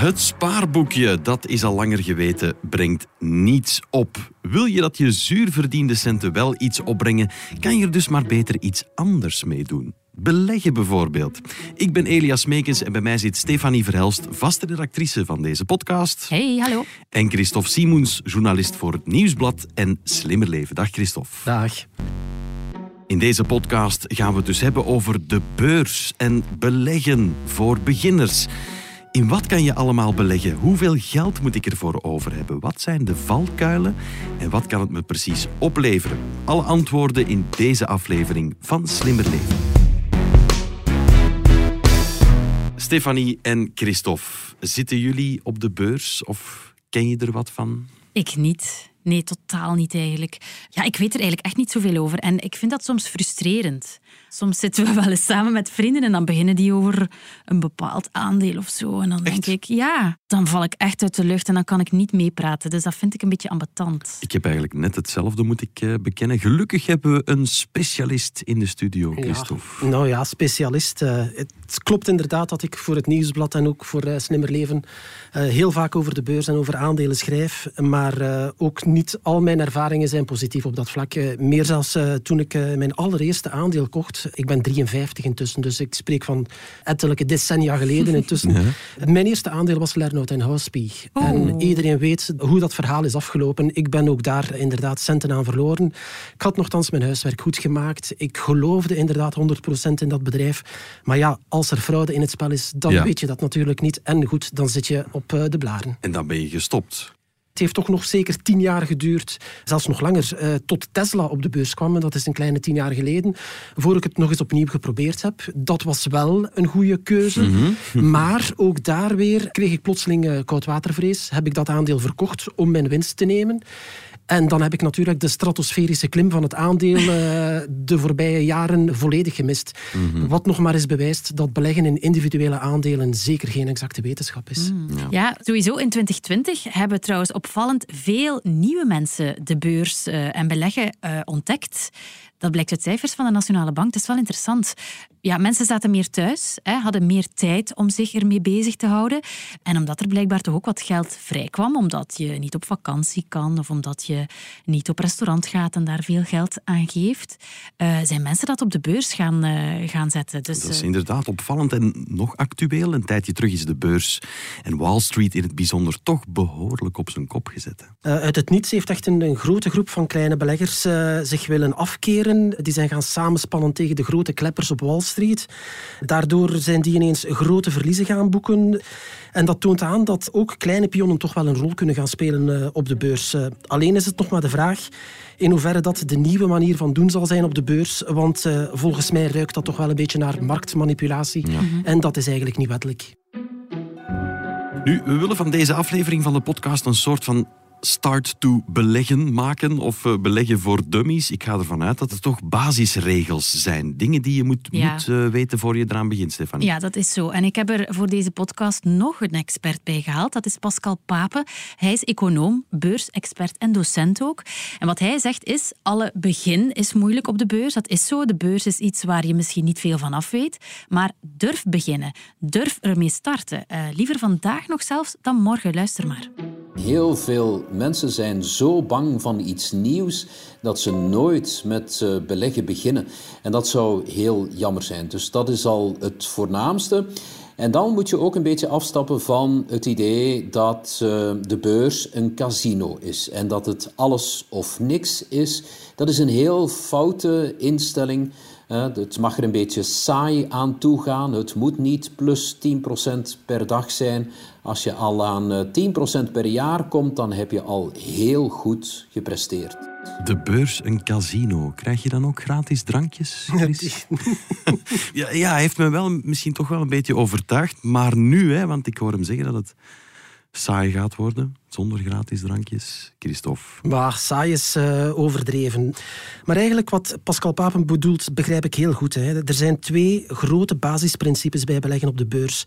Het spaarboekje, dat is al langer geweten, brengt niets op. Wil je dat je zuur verdiende centen wel iets opbrengen, kan je er dus maar beter iets anders mee doen. Beleggen bijvoorbeeld. Ik ben Elias Meekens en bij mij zit Stefanie Verhelst, vaste redactrice van deze podcast. Hey, hallo. En Christophe Simons, journalist voor het Nieuwsblad en Slimmer Leven. Dag Christophe. Dag. In deze podcast gaan we het dus hebben over de beurs en beleggen voor beginners. In wat kan je allemaal beleggen? Hoeveel geld moet ik ervoor over hebben? Wat zijn de valkuilen en wat kan het me precies opleveren? Alle antwoorden in deze aflevering van Slimmer Leven. Stefanie en Christophe, zitten jullie op de beurs of ken je er wat van? Ik niet. Nee, totaal niet eigenlijk. Ja, ik weet er eigenlijk echt niet zoveel over. En ik vind dat soms frustrerend. Soms zitten we wel eens samen met vrienden en dan beginnen die over een bepaald aandeel of zo. En dan denk ik, ja, dan val ik echt uit de lucht en dan kan ik niet meepraten. Dus dat vind ik een beetje ambetant. Ik heb eigenlijk net hetzelfde, moet ik eh, bekennen. Gelukkig hebben we een specialist in de studio, Christophe. Ja, nou ja, specialist. Uh, het klopt inderdaad dat ik voor het Nieuwsblad en ook voor uh, Slimmer Leven heel vaak over de beurs en over aandelen schrijf. Maar ook niet al mijn ervaringen zijn positief op dat vlak. meer zelfs toen ik mijn allereerste aandeel kocht ik ben 53 intussen, dus ik spreek van ettelijke decennia geleden intussen. Mijn eerste aandeel was Lernout en Houspie. Oh. En iedereen weet hoe dat verhaal is afgelopen. Ik ben ook daar inderdaad centen aan verloren. Ik had nogthans mijn huiswerk goed gemaakt. Ik geloofde inderdaad 100% in dat bedrijf. Maar ja, als er fraude in het spel is, dan Ja. weet je dat natuurlijk niet. En goed, dan zit je op eh, de blaren. En dan ben je gestopt. Het heeft toch nog zeker tien jaar geduurd, zelfs nog langer, eh, tot Tesla op de beurs kwam. En dat is een kleine tien jaar geleden. Voor ik het nog eens opnieuw geprobeerd heb. Dat was wel een goede keuze. Maar ook daar weer kreeg ik plotseling eh, koudwatervrees. Heb ik dat aandeel verkocht om mijn winst te nemen. En dan heb ik natuurlijk de stratosferische klim van het aandeel eh, de voorbije jaren volledig gemist. Wat nog maar eens bewijst dat beleggen in individuele aandelen zeker geen exacte wetenschap is. Ja, sowieso in 2020 hebben trouwens opvallend veel nieuwe mensen de beurs eh, en beleggen eh, ontdekt. Dat blijkt uit cijfers van de Nationale Bank. Dat is wel interessant. Ja, mensen zaten meer thuis, hè, hadden meer tijd om zich ermee bezig te houden. En omdat er blijkbaar toch ook wat geld vrij kwam, omdat je niet op vakantie kan of omdat je niet op restaurant gaat en daar veel geld aan geeft, eh, zijn mensen dat op de beurs gaan, eh, gaan zetten. Dus, Dat is eh, inderdaad opvallend en nog actueel. Een tijdje terug is de beurs en Wall Street in het bijzonder toch behoorlijk op zijn kop gezet. Eh, uit het niets heeft echt een, een grote groep van kleine beleggers eh, zich willen afkeren. Die zijn gaan samenspannen tegen de grote kleppers op Wall Street. Daardoor zijn die ineens grote verliezen gaan boeken. En dat toont aan dat ook kleine pionnen toch wel een rol kunnen gaan spelen eh, op de beurs. Eh, alleen is het nog maar de vraag in hoeverre dat de nieuwe manier van doen zal zijn op de beurs. Want eh, volgens mij ruikt dat toch wel een beetje naar marktmanipulatie. En dat is eigenlijk niet wettelijk. Nu, we willen van deze aflevering van de podcast een soort van start to beleggen maken of eh, beleggen voor dummies. Ik ga ervan uit dat er toch basisregels zijn. Dingen die je moet, Ja. moet eh, weten voor je eraan begint, Stefanie. Ja, dat is zo. En ik heb er voor deze podcast nog een expert bij gehaald. Dat is Pascal Pape. Hij is econoom, beursexpert en docent ook. En wat hij zegt is, alle begin is moeilijk op de beurs. Dat is zo. De beurs is iets waar je misschien niet veel van af weet. Maar durf beginnen. Durf ermee starten. Eh, liever vandaag nog zelfs dan morgen. Luister maar. Heel veel mensen zijn zo bang van iets nieuws dat ze nooit met eh, beleggen beginnen. En dat zou heel jammer zijn. Dus dat is al het voornaamste. En dan moet je ook een beetje afstappen van het idee dat eh, de beurs een casino is en dat het alles of niks is. Dat is een heel foute instelling. Eh, Het mag er een beetje saai aan toe gaan. Het moet niet plus 10% per dag zijn. Als je al aan eh, 10% per jaar komt, dan heb je al heel goed gepresteerd. De beurs, een casino. Krijg je dan ook gratis drankjes? Ja, ja, hij heeft me wel misschien toch wel een beetje overtuigd. Maar nu, hè, want ik hoor hem zeggen dat het saai gaat worden, zonder gratis drankjes. Christophe. Maar saai is uh, overdreven. Maar eigenlijk wat Pascal Papen bedoelt, begrijp ik heel goed. Hè. Er zijn twee grote basisprincipes bij beleggen op de beurs.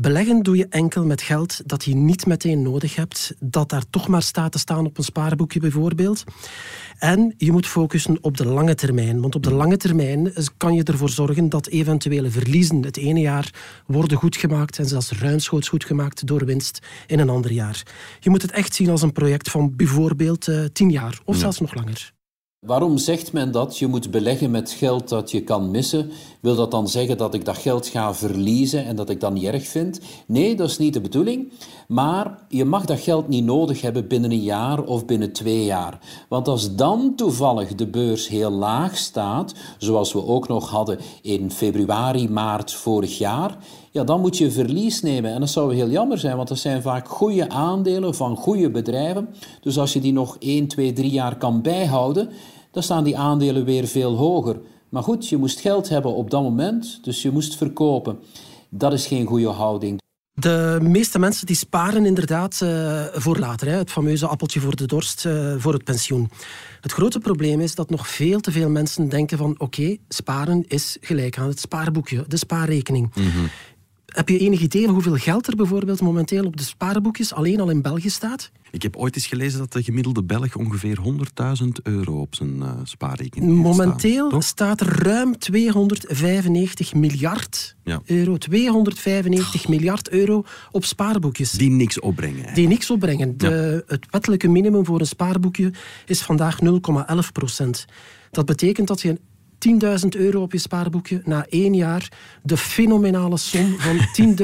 Beleggen doe je enkel met geld dat je niet meteen nodig hebt, dat daar toch maar staat te staan op een spaarboekje bijvoorbeeld. En je moet focussen op de lange termijn, want op de lange termijn kan je ervoor zorgen dat eventuele verliezen het ene jaar worden goedgemaakt en zelfs ruimschoots goedgemaakt door winst in een ander jaar. Je moet het echt zien als een project van bijvoorbeeld uh, tien jaar of zelfs nog langer. Waarom zegt men dat je moet beleggen met geld dat je kan missen? Wil dat dan zeggen dat ik dat geld ga verliezen en dat ik dat niet erg vind? Nee, dat is niet de bedoeling. Maar je mag dat geld niet nodig hebben binnen een jaar of binnen twee jaar. Want als dan toevallig de beurs heel laag staat, zoals we ook nog hadden in februari, maart vorig jaar, ja, dan moet je verlies nemen. En dat zou heel jammer zijn, want dat zijn vaak goede aandelen van goede bedrijven. Dus als je die nog 1, 2, 3 jaar kan bijhouden, dan staan die aandelen weer veel hoger. Maar goed, je moest geld hebben op dat moment, dus je moest verkopen. Dat is geen goede houding. De meeste mensen die sparen inderdaad uh, voor later. Hè. Het fameuze appeltje voor de dorst, uh, voor het pensioen. Het grote probleem is dat nog veel te veel mensen denken van oké, sparen is gelijk aan het spaarboekje, de spaarrekening. Mm -hmm. Heb je enig idee van hoeveel geld er bijvoorbeeld momenteel op de spaarboekjes alleen al in België staat? Ik heb ooit eens gelezen dat de gemiddelde Belg ongeveer 100.000 euro op zijn uh, spaarrekening heeft Momenteel staan, staat er ruim 295 miljard ja. euro. 295 miljard euro op spaarboekjes. Die niks opbrengen. Die niks opbrengen. De, Het wettelijke minimum voor een spaarboekje is vandaag 0,11 procent. Dat betekent dat je 10.000 euro op je spaarboekje, na één jaar de fenomenale som van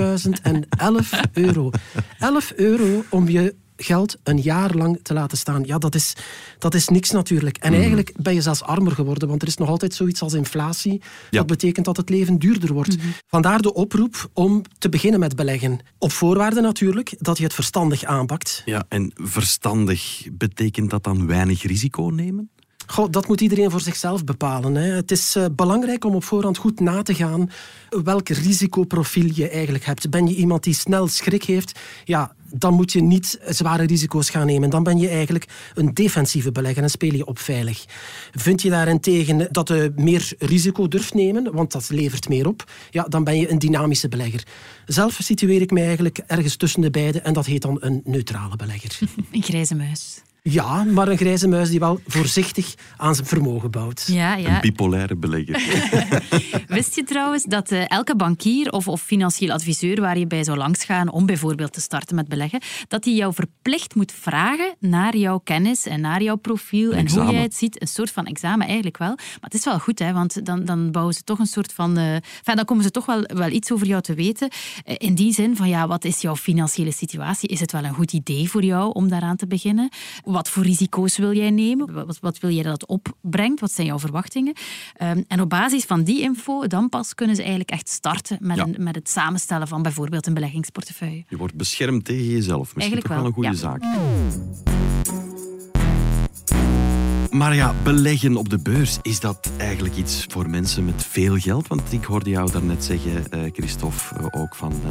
10.011 euro. 11 euro om je geld een jaar lang te laten staan. Ja, dat is, dat is niks natuurlijk. En mhm. eigenlijk ben je zelfs armer geworden, want er is nog altijd zoiets als inflatie. Dat betekent dat het leven duurder wordt. Mhm. Vandaar de oproep om te beginnen met beleggen. Op voorwaarde natuurlijk dat je het verstandig aanpakt. Ja, en verstandig betekent dat dan weinig risico nemen? Goh, dat moet iedereen voor zichzelf bepalen. Hè. Het is uh, belangrijk om op voorhand goed na te gaan welk risicoprofiel je eigenlijk hebt. Ben je iemand die snel schrik heeft? Ja, dan moet je niet zware risico's gaan nemen. Dan ben je eigenlijk een defensieve belegger en speel je op veilig. Vind je daarentegen dat je meer risico durft nemen, want dat levert meer op, ja, dan ben je een dynamische belegger. Zelf situeer ik mij eigenlijk ergens tussen de beide en dat heet dan een neutrale belegger. Een grijze muis. Ja, maar een grijze muis die wel voorzichtig aan zijn vermogen bouwt. Ja, ja. Een bipolaire belegger. Wist je trouwens dat uh, elke bankier of, of financieel adviseur waar je bij zou langsgaan om bijvoorbeeld te starten met beleggen, dat hij jou verplicht moet vragen naar jouw kennis en naar jouw profiel en hoe jij het ziet. Een soort van examen eigenlijk wel. Maar het is wel goed, hè, want dan, dan bouwen ze toch een soort van... Uh, enfin, dan komen ze toch wel, wel iets over jou te weten. Uh, in die zin van, ja, wat is jouw financiële situatie? Is het wel een goed idee voor jou om daaraan te beginnen? Wat voor risico's wil jij nemen? Wat, wat wil jij dat het opbrengt? Wat zijn jouw verwachtingen? Um, en op basis van die info, dan pas kunnen ze eigenlijk echt starten met, een, met het samenstellen van bijvoorbeeld een beleggingsportefeuille. Je wordt beschermd tegen jezelf. Misschien eigenlijk toch wel, een goede zaak. Maar ja, beleggen op de beurs, is dat eigenlijk iets voor mensen met veel geld? Want ik hoorde jou daarnet zeggen, uh, Christophe, uh, ook van... Uh,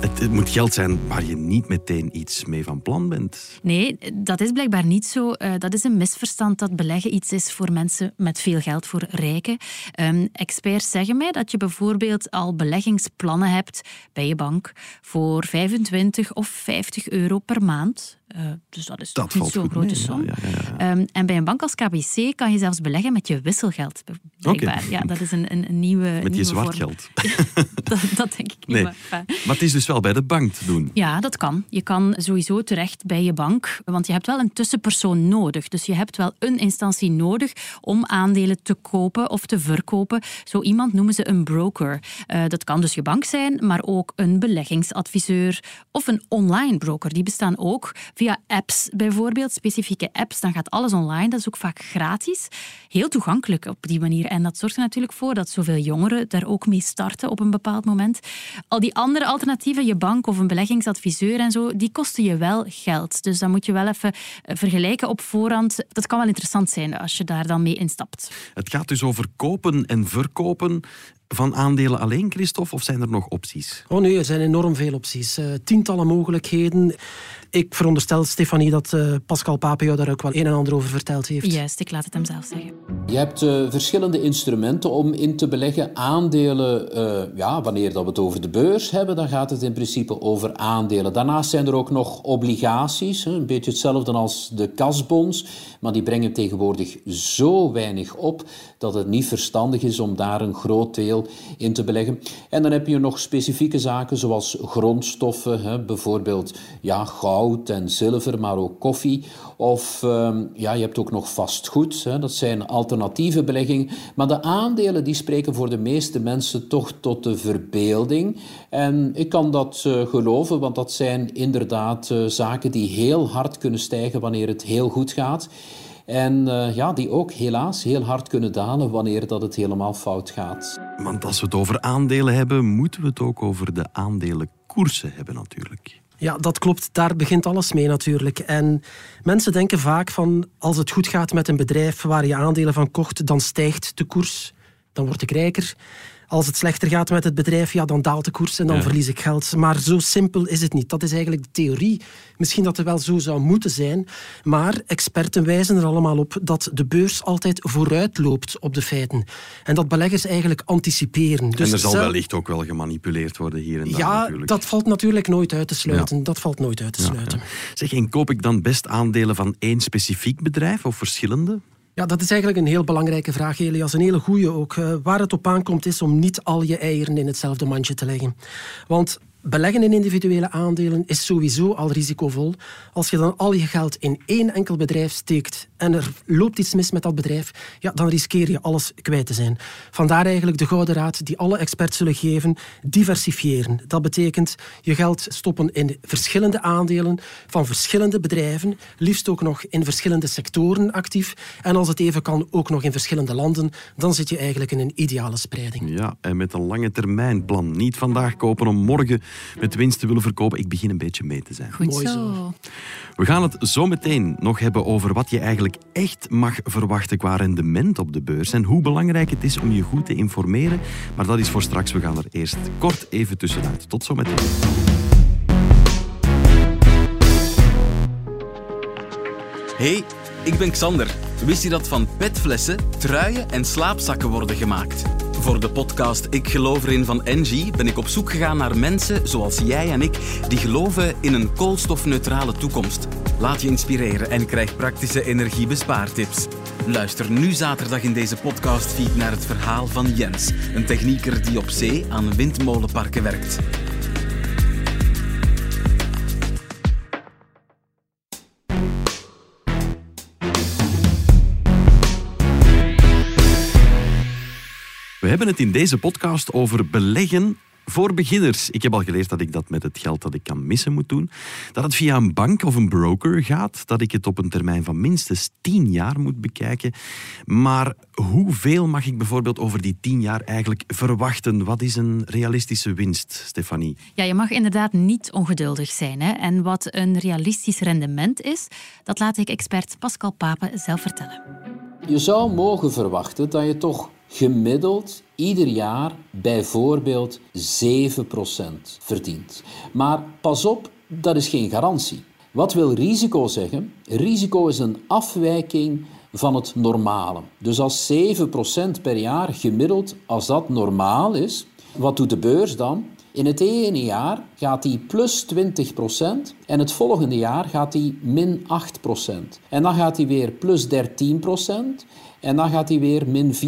het, het, moet geld zijn waar je niet meteen iets mee van plan bent. Nee, dat is blijkbaar niet zo. dat is een misverstand dat beleggen iets is voor mensen met veel geld, voor rijken. Um, experts zeggen mij dat je bijvoorbeeld al beleggingsplannen hebt bij je bank voor 25 of 50 euro per maand. Uh, dus dat is dat niet zo'n grote som. Ja, ja, um, en bij een bank als KBC kan je zelfs beleggen met je wisselgeld. Blijkbaar. Ja, dat is een, een, een nieuwe. Met je zwart geld. dat, dat, denk ik niet. Nee. Maar, maar, het is dus wel bij de bank te doen. Ja, dat kan. Je kan sowieso terecht bij je bank, want je hebt wel een tussenpersoon nodig. Dus je hebt wel een instantie nodig om aandelen te kopen of te verkopen. Zo iemand noemen ze een broker. Uh, dat kan dus je bank zijn, maar ook een beleggingsadviseur of een online broker. Die bestaan ook via apps bijvoorbeeld, specifieke apps. Dan gaat alles online. Dat is ook vaak gratis. Heel toegankelijk op die manier. En dat zorgt er natuurlijk voor dat zoveel jongeren daar ook mee starten op een bepaald moment. Al die andere alternatieven, je bank of een beleggingsadviseur en zo, die kosten je wel geld. Dus dan moet je wel even eh, vergelijken op voorhand. Dat kan wel interessant zijn als je daar dan mee instapt. Het gaat dus over kopen en verkopen. Van aandelen alleen, Christophe, of zijn er nog opties? Oh nee, er zijn enorm veel opties. Uh, tientallen mogelijkheden. Ik veronderstel, Stefanie, dat uh, Pascal Pape jou daar ook wel een en ander over verteld heeft. Juist, ik laat het hem zelf zeggen. Je hebt uh, verschillende instrumenten om in te beleggen. Aandelen, uh, ja, wanneer dat we het over de beurs hebben, dan gaat het in principe over aandelen. Daarnaast zijn er ook nog obligaties, een beetje hetzelfde als de kasbonds, maar die brengen tegenwoordig zo weinig op dat het niet verstandig is om daar een groot deel in te beleggen. En dan heb je nog specifieke zaken zoals grondstoffen, hè, bijvoorbeeld ja, goud en zilver, maar ook koffie. Of um, ja, je hebt ook nog vastgoed. Hè. Dat zijn alternatieve beleggingen. Maar de aandelen die spreken voor de meeste mensen toch tot de verbeelding. En ik kan dat uh, geloven, want dat zijn inderdaad uh, zaken die heel hard kunnen stijgen wanneer het heel goed gaat. En uh, ja, die ook helaas heel hard kunnen dalen wanneer dat het helemaal fout gaat. Want als we het over aandelen hebben, moeten we het ook over de aandelenkoersen hebben natuurlijk. Ja, dat klopt. Daar begint alles mee natuurlijk. En mensen denken vaak van als het goed gaat met een bedrijf waar je aandelen van kocht, dan stijgt de koers, dan word ik rijker. Als het slechter gaat met het bedrijf, ja, dan daalt de koers en dan verlies ik geld. Maar zo simpel is het niet. Dat is eigenlijk de theorie. Misschien dat het wel zo zou moeten zijn. Maar experten wijzen er allemaal op dat de beurs altijd vooruit loopt op de feiten. En dat beleggers eigenlijk anticiperen. Dus en er zal wellicht ook wel gemanipuleerd worden hier en daar ja, natuurlijk. dat valt natuurlijk nooit uit te sluiten. Dat valt nooit uit te sluiten. Zeg, en koop ik dan best aandelen van één specifiek bedrijf of verschillende? Ja, dat is eigenlijk een heel belangrijke vraag, Elias. Een hele goede ook. Uh, waar het op aankomt is om niet al je eieren in hetzelfde mandje te leggen. Want Beleggen in individuele aandelen is sowieso al risicovol. Als je dan al je geld in één enkel bedrijf steekt en er loopt iets mis met dat bedrijf, ja, dan riskeer je alles kwijt te zijn. Vandaar eigenlijk de gouden raad die alle experts zullen geven, diversifiëren. Dat betekent je geld stoppen in verschillende aandelen van verschillende bedrijven, liefst ook nog in verschillende sectoren actief en als het even kan ook nog in verschillende landen, dan zit je eigenlijk in een ideale spreiding. Ja, en met een lange termijn plan. Niet vandaag kopen om morgen met winst te willen verkopen. Ik begin een beetje mee te zijn. Goed Mooi zo. We gaan het zo meteen nog hebben over wat je eigenlijk echt mag verwachten qua rendement op de beurs en hoe belangrijk het is om je goed te informeren. Maar dat is voor straks. We gaan er eerst kort even tussenuit. Tot zometeen. Hey, ik ben Xander. Wist je dat van petflessen truien en slaapzakken worden gemaakt? Voor de podcast Ik geloof erin van Engie ben ik op zoek gegaan naar mensen zoals jij en ik die geloven in een koolstofneutrale toekomst. Laat je inspireren en krijg praktische energiebespaartips. Luister nu zaterdag in deze podcastfeed naar het verhaal van Jens, een technieker die op zee aan windmolenparken werkt. Hebben het in deze podcast over beleggen voor beginners. Ik heb al geleerd dat ik dat met het geld dat ik kan missen moet doen. Dat het via een bank of een broker gaat. Dat ik het op een termijn van minstens 10 jaar moet bekijken. Maar hoeveel mag ik bijvoorbeeld over die 10 jaar eigenlijk verwachten? Wat is een realistische winst, Stefanie? Ja, je mag inderdaad niet ongeduldig zijn. Hè? En wat een realistisch rendement is, dat laat ik expert Pascal Pape zelf vertellen. Je zou mogen verwachten dat je toch gemiddeld ieder jaar bijvoorbeeld 7% verdient. Maar pas op, dat is geen garantie. Wat wil risico zeggen? Risico is een afwijking van het normale. Dus als 7% per jaar gemiddeld, als dat normaal is, wat doet de beurs dan? In het ene jaar gaat die plus 20% en het volgende jaar gaat die min 8%. En dan gaat die weer plus 13% en dan gaat hij weer min 4%.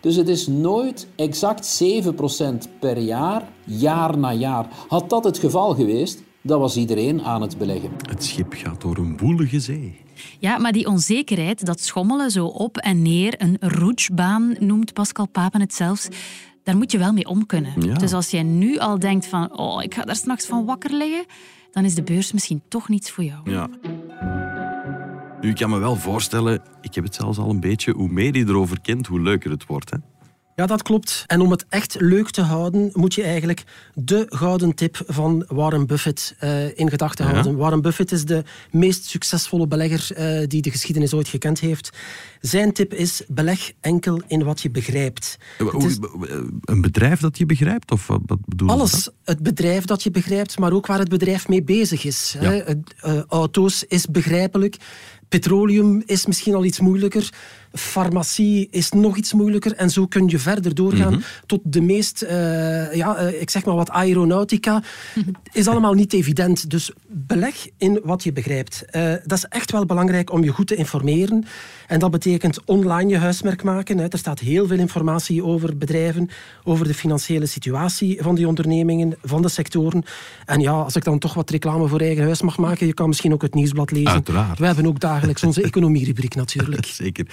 Dus het is nooit exact 7% per jaar, jaar na jaar. Had dat het geval geweest, dan was iedereen aan het beleggen. Het schip gaat door een woelige zee. Ja, maar die onzekerheid, dat schommelen zo op en neer, een roetsbaan noemt Pascal Papen het zelfs, daar moet je wel mee om kunnen. Ja. Dus als jij nu al denkt van, oh, ik ga daar s'nachts van wakker liggen, dan is de beurs misschien toch niets voor jou. Ja. Nu, ik kan me wel voorstellen, ik heb het zelfs al een beetje, hoe meer je erover kent, hoe leuker het wordt. Hè? Ja, dat klopt. En om het echt leuk te houden, moet je eigenlijk de gouden tip van Warren Buffett uh, in gedachten houden. Warren Buffett is de meest succesvolle belegger uh, die de geschiedenis ooit gekend heeft. Zijn tip is, beleg enkel in wat je begrijpt. Het is Een bedrijf dat je begrijpt? Of wat bedoel je? alles, het bedrijf dat je begrijpt, maar ook waar het bedrijf mee bezig is. Ja. Eh, auto's is begrijpelijk. Petroleum is misschien al iets moeilijker. Farmacie is nog iets moeilijker. En zo kun je verder doorgaan Mhm. tot de meest, eh, ja, eh, ik zeg maar wat aeronautica. Is allemaal niet evident. Dus beleg in wat je begrijpt. Eh, dat is echt wel belangrijk om je goed te informeren. En dat betekent online je huismerk maken. Hè. Er staat heel veel informatie over bedrijven, over de financiële situatie van die ondernemingen, van de sectoren. En ja, als ik dan toch wat reclame voor eigen huis mag maken, je kan misschien ook het nieuwsblad lezen. Uiteraard. We hebben ook dagelijks onze economierubriek natuurlijk. Zeker.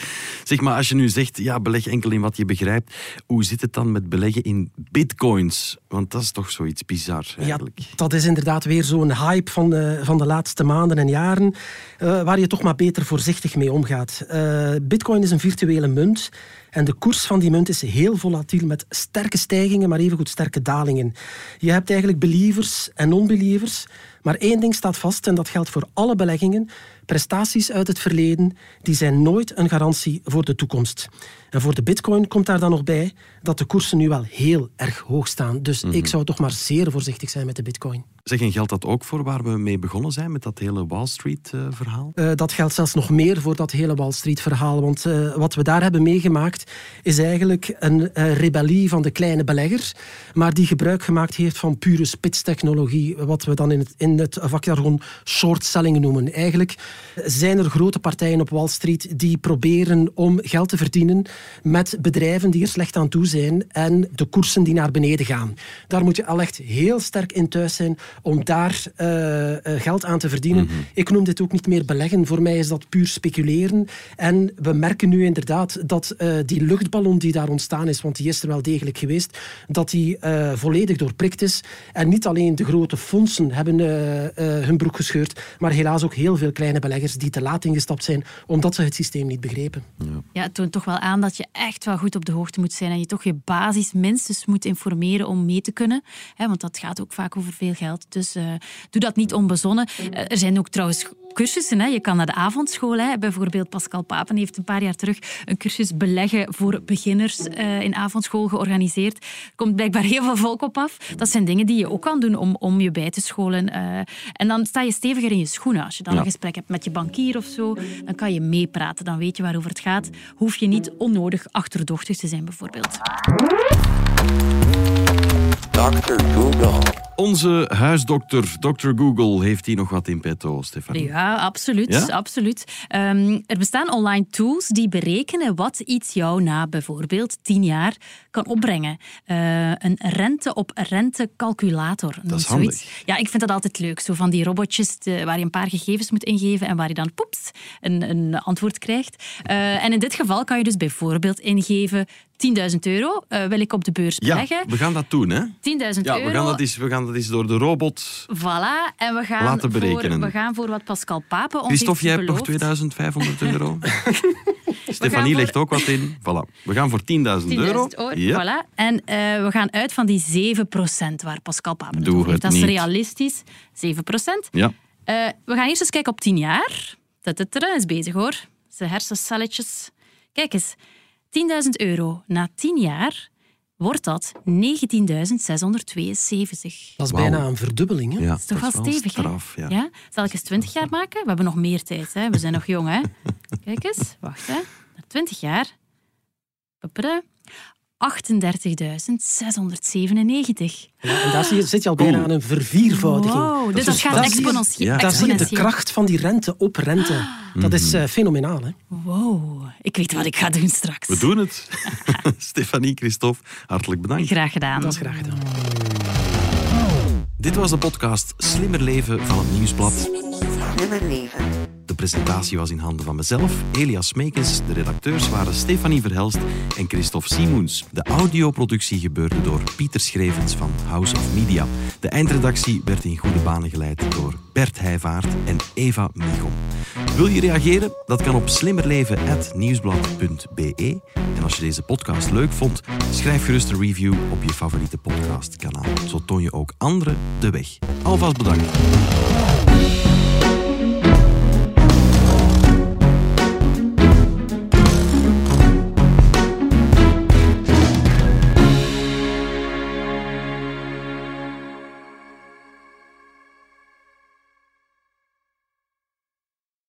Zeg maar, als je nu zegt, ja, beleg enkel in wat je begrijpt, hoe zit het dan met beleggen in bitcoins? Want dat is toch zoiets bizar Ja, eigenlijk. dat is inderdaad weer zo'n hype van de, van de laatste maanden en jaren, eh, waar je toch maar beter voorzichtig mee omgaat. Eh, Bitcoin is een virtuele munt en de koers van die munt is heel volatiel met sterke stijgingen, maar evengoed sterke dalingen. Je hebt eigenlijk believers en non-believers, maar één ding staat vast en dat geldt voor alle beleggingen. Prestaties uit het verleden die zijn nooit een garantie voor de toekomst. En voor de bitcoin komt daar dan nog bij dat de koersen nu wel heel erg hoog staan. Dus ik zou toch maar zeer voorzichtig zijn met de bitcoin. Zeg, en geldt dat ook voor waar we mee begonnen zijn, met dat hele Wall Street-verhaal? Eh, dat geldt zelfs nog meer voor dat hele Wall Street-verhaal. Want eh, wat we daar hebben meegemaakt is eigenlijk een eh, rebellie van de kleine belegger, maar die gebruik gemaakt heeft van pure spitstechnologie, wat we dan in het, in het vakjargon short selling noemen. Eigenlijk zijn er grote partijen op Wall Street die proberen om geld te verdienen met bedrijven die er slecht aan toe zijn en de koersen die naar beneden gaan. Daar moet je al echt heel sterk in thuis zijn om daar eh, eh, geld aan te verdienen. Ik noem dit ook niet meer beleggen. Voor mij is dat puur speculeren. En we merken nu inderdaad dat eh, die luchtballon die daar ontstaan is, want die is er wel degelijk geweest, dat die volledig doorprikt is. En niet alleen de grote fondsen hebben hun broek gescheurd, maar helaas ook heel veel kleine beleggers die te laat ingestapt zijn omdat ze het systeem niet begrepen. Ja, het toont toch wel aan dat je echt wel goed op de hoogte moet zijn en je toch je basis minstens moet informeren om mee te kunnen. Hè, want dat gaat ook vaak over veel geld. Dus eh, doe dat niet onbezonnen. Eh, er zijn ook trouwens cursussen. Hè. Je kan naar de avondschool. Hè. Bijvoorbeeld Pascal Papen heeft een paar jaar terug een cursus beleggen voor beginners eh, in avondschool georganiseerd. Er komt blijkbaar heel veel volk op af. Dat zijn dingen die je ook kan doen om, om je bij te scholen. eh. en dan sta je steviger in je schoenen. Als je dan Ja. een gesprek hebt met je bankier of zo, dan kan je meepraten. Dan weet je waarover het gaat. Hoef je niet onnodig achterdochtig te zijn, bijvoorbeeld. Dr. Google. Onze huisdokter, Dr. Google, heeft hier nog wat in petto, Stefanie. Ja, absoluut. Ja? absoluut. Ehm, er bestaan online tools die berekenen wat iets jou na bijvoorbeeld tien jaar kan opbrengen. Eh, een rente op rente calculator. noemt is zoiets. handig. Ja, ik vind dat altijd leuk. Zo van die robotjes de- waar je een paar gegevens moet ingeven en waar je dan poeps een, een antwoord krijgt. Eh, en in dit geval kan je dus bijvoorbeeld ingeven 10.000 euro eh, wil ik op de beurs Ja, beleggen. we gaan dat doen, hè? 10.000 Ja, euro. we gaan dat eens, we gaan dat eens door de robot... Voilà, en we gaan, Laten voor, berekenen. we gaan voor wat Pascal Papen ons Christophe, jij hebt nog beloofd. 2500 euro. Stefanie voor- legt ook wat in. Voilà. We gaan voor 10.000 euro. 10.000 euro. Ja. Voilà. En eh, we gaan uit van die 7% waar Pascal Papen het Doe heeft. het Dat is realistisch. 7%. Ja. Eh, we gaan eerst eens kijken op 10 jaar. Tatatara, is bezig hoor. Zijn hersencelletjes. Kijk eens. 10.000 euro na 10 jaar wordt dat 19.672. Dat is bijna een verdubbeling. Hè? ja. Dat is toch wel stevig, hè? straf, ja. Ja? Zal ik eens 20 jaar maken? We hebben nog meer tijd, hè? We zijn nog jong, hè? Kijk eens, wacht, hè. Na 20 jaar. Papada. 38.697. Ja, en daar zie je- zit je al bijna aan een verviervoudiging. Wow, dus dat gaat daar zie je- exponentie- Ja. Daar zie je de exponentieel. kracht van die rente op rente. Dat is eh, fenomenaal. Hè? Wow, ik weet wat ik ga doen straks. We doen het. Stefanie, Christophe, hartelijk bedankt. Graag gedaan. Dat is graag gedaan. Dit was de podcast Slimmer Leven van het Nieuwsblad. Slimmer leven. De presentatie was in handen van mezelf, Elias Smekens. De redacteurs waren Stefanie Verhelst en Christophe Simoens. De audioproductie gebeurde door Pieter Schrevens van House of Media. De eindredactie werd in goede banen geleid door Bert Heijvaart en Eva Michel. Wil je reageren? Dat kan op slimmerleven.nieuwsblad.be. En als je deze podcast leuk vond, schrijf gerust een review op je favoriete podcastkanaal. Zo toon je ook anderen de weg. Alvast bedankt.